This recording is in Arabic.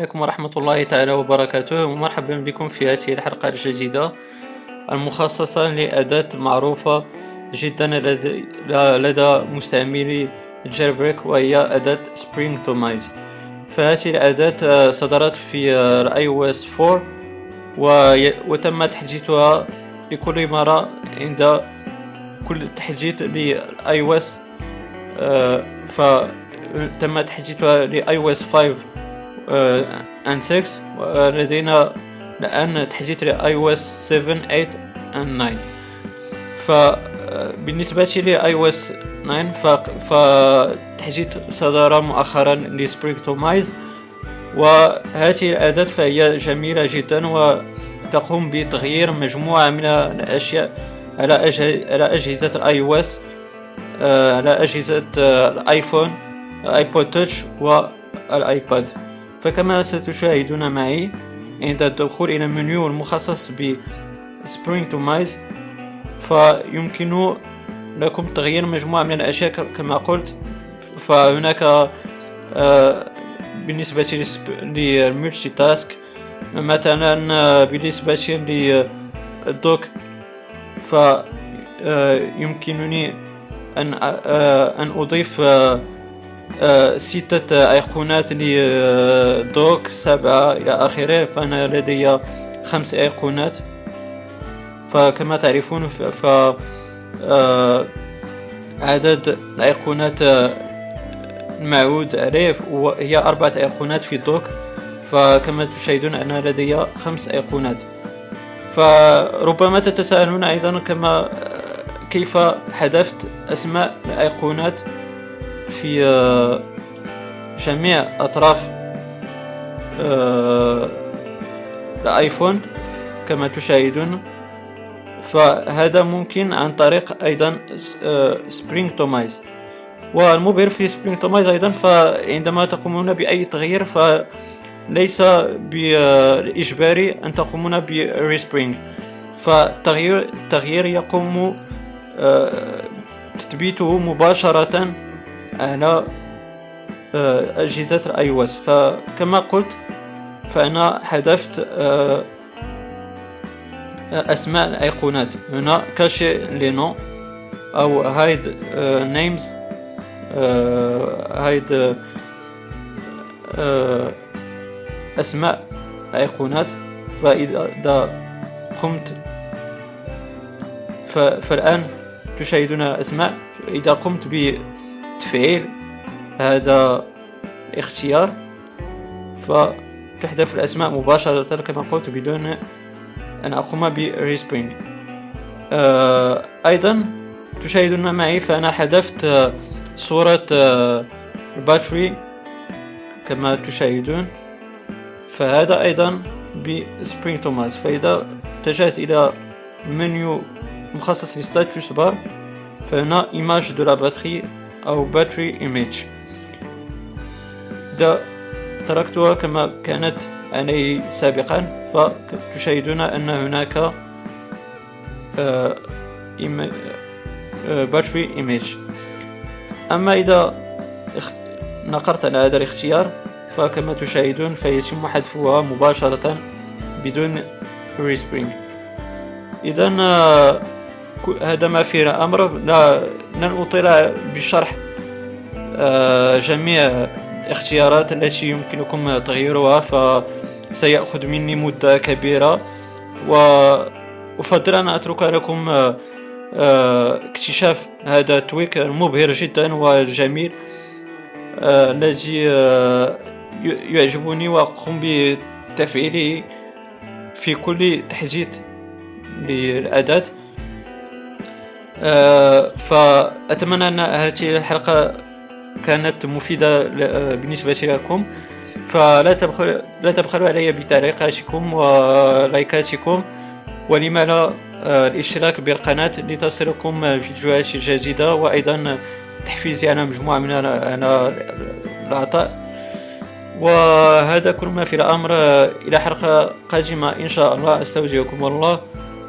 عليكم ورحمة الله تعالى وبركاته. ومرحبا بكم في هذه الحلقة الجديدة المخصصة لأداة معروفة جدا لدى, مستعملي ال jailbreak وهي أداة Springtomize فهذه الأداة صدرت في iOS 4 وتم تحديثها لكل مرة عند كل تحديث لل iOS فتم تحديثها ل iOS 5 and 6 ولدينا الآن تحديث ل iOS 7 8 and 9 فبالنسبة ل iOS 9 فتحديث صدر مؤخرا ل Springtomize وهذه الأداة فهي جميلة جدا وتقوم بتغيير مجموعة من الأشياء على أجهزة ال iOS على أجهزة ال iPhone ال iPod touch وال iPad فكما ستشاهدون معي عند الدخول إلى المنيو المخصص ب Springtomize فيمكن لكم تغيير مجموعة من الأشياء كما قلت. فهناك آه، بالنسبة لل multitask مثلا آه، بالنسبة للدوك فيمكنني أن آه، أن أضيف ستة أيقونات لدوك سبعة إلى آخره فأنا لدي خمس أيقونات. فكما تعرفون ف آه، عدد الأيقونات المعود عليه هي أربعة أيقونات في دوك. فكما تشاهدون أنا لدي خمس أيقونات. فربما تتساءلون أيضا كما كيف حذفت أسماء الأيقونات؟ في آه، جميع أطراف آه، الآيفون كما تشاهدون. فهذا ممكن عن طريق أيضا Springtomize والمبهر في Springtomize أيضا فعندما تقومون بأي تغيير فليس بالإجباري أن تقومون ب respring فالتغيير التغيير يقوم آه، تثبيته مباشرة على آه، أجهزة ال iOS فكما قلت فأنا حذفت آه، أسماء الأيقونات. هنا cacher les noms أو hide names hide أسماء أيقونات فإذا قمت فالآن تشاهدون أسماء. إذا قمت تفعيل هذا الاختيار فتحذف الأسماء مباشرة كما قلت بدون أن أقوم ب respring آه أيضا تشاهدون معي فأنا حذفت صورة ال batterie كما تشاهدون. فهذا أيضا ب Springtomize فإذا اتجهت إلى منيو مخصص ل status bar فهنا image de la batterie أو battery image. إذا تركتها كما كانت عليه سابقا فتشاهدون أن هناك battery image. أما إذا نقرت على هذا الاختيار فكما تشاهدون فيتم حذفها مباشرة بدون respring. إذا هذا ما في الأمر لا لن أطيل بشرح آه، جميع الاختيارات التي يمكنكم تغييرها فسيأخذ مني مدة كبيرة. وأفضل أن أترك لكم آه، آه، اكتشاف هذا التويك المبهر جدا والجميل الذي يعجبني وأقوم بتفعيله في كل تحديث للأداة فأتمنى أن هذه الحلقة كانت مفيدة آه، بالنسبة لكم. فلا تبخلوا لا تبخلوا علي بتعليقاتكم ولايكاتكم ولما لا آه، الاشتراك بالقناة لتصلكم فيديوهات جديدة وأيضا تحفيزي على مجموعة من العطاء وهذا كل ما في الأمر. إلى حلقة قادمة إن شاء الله. أستودعكم الله.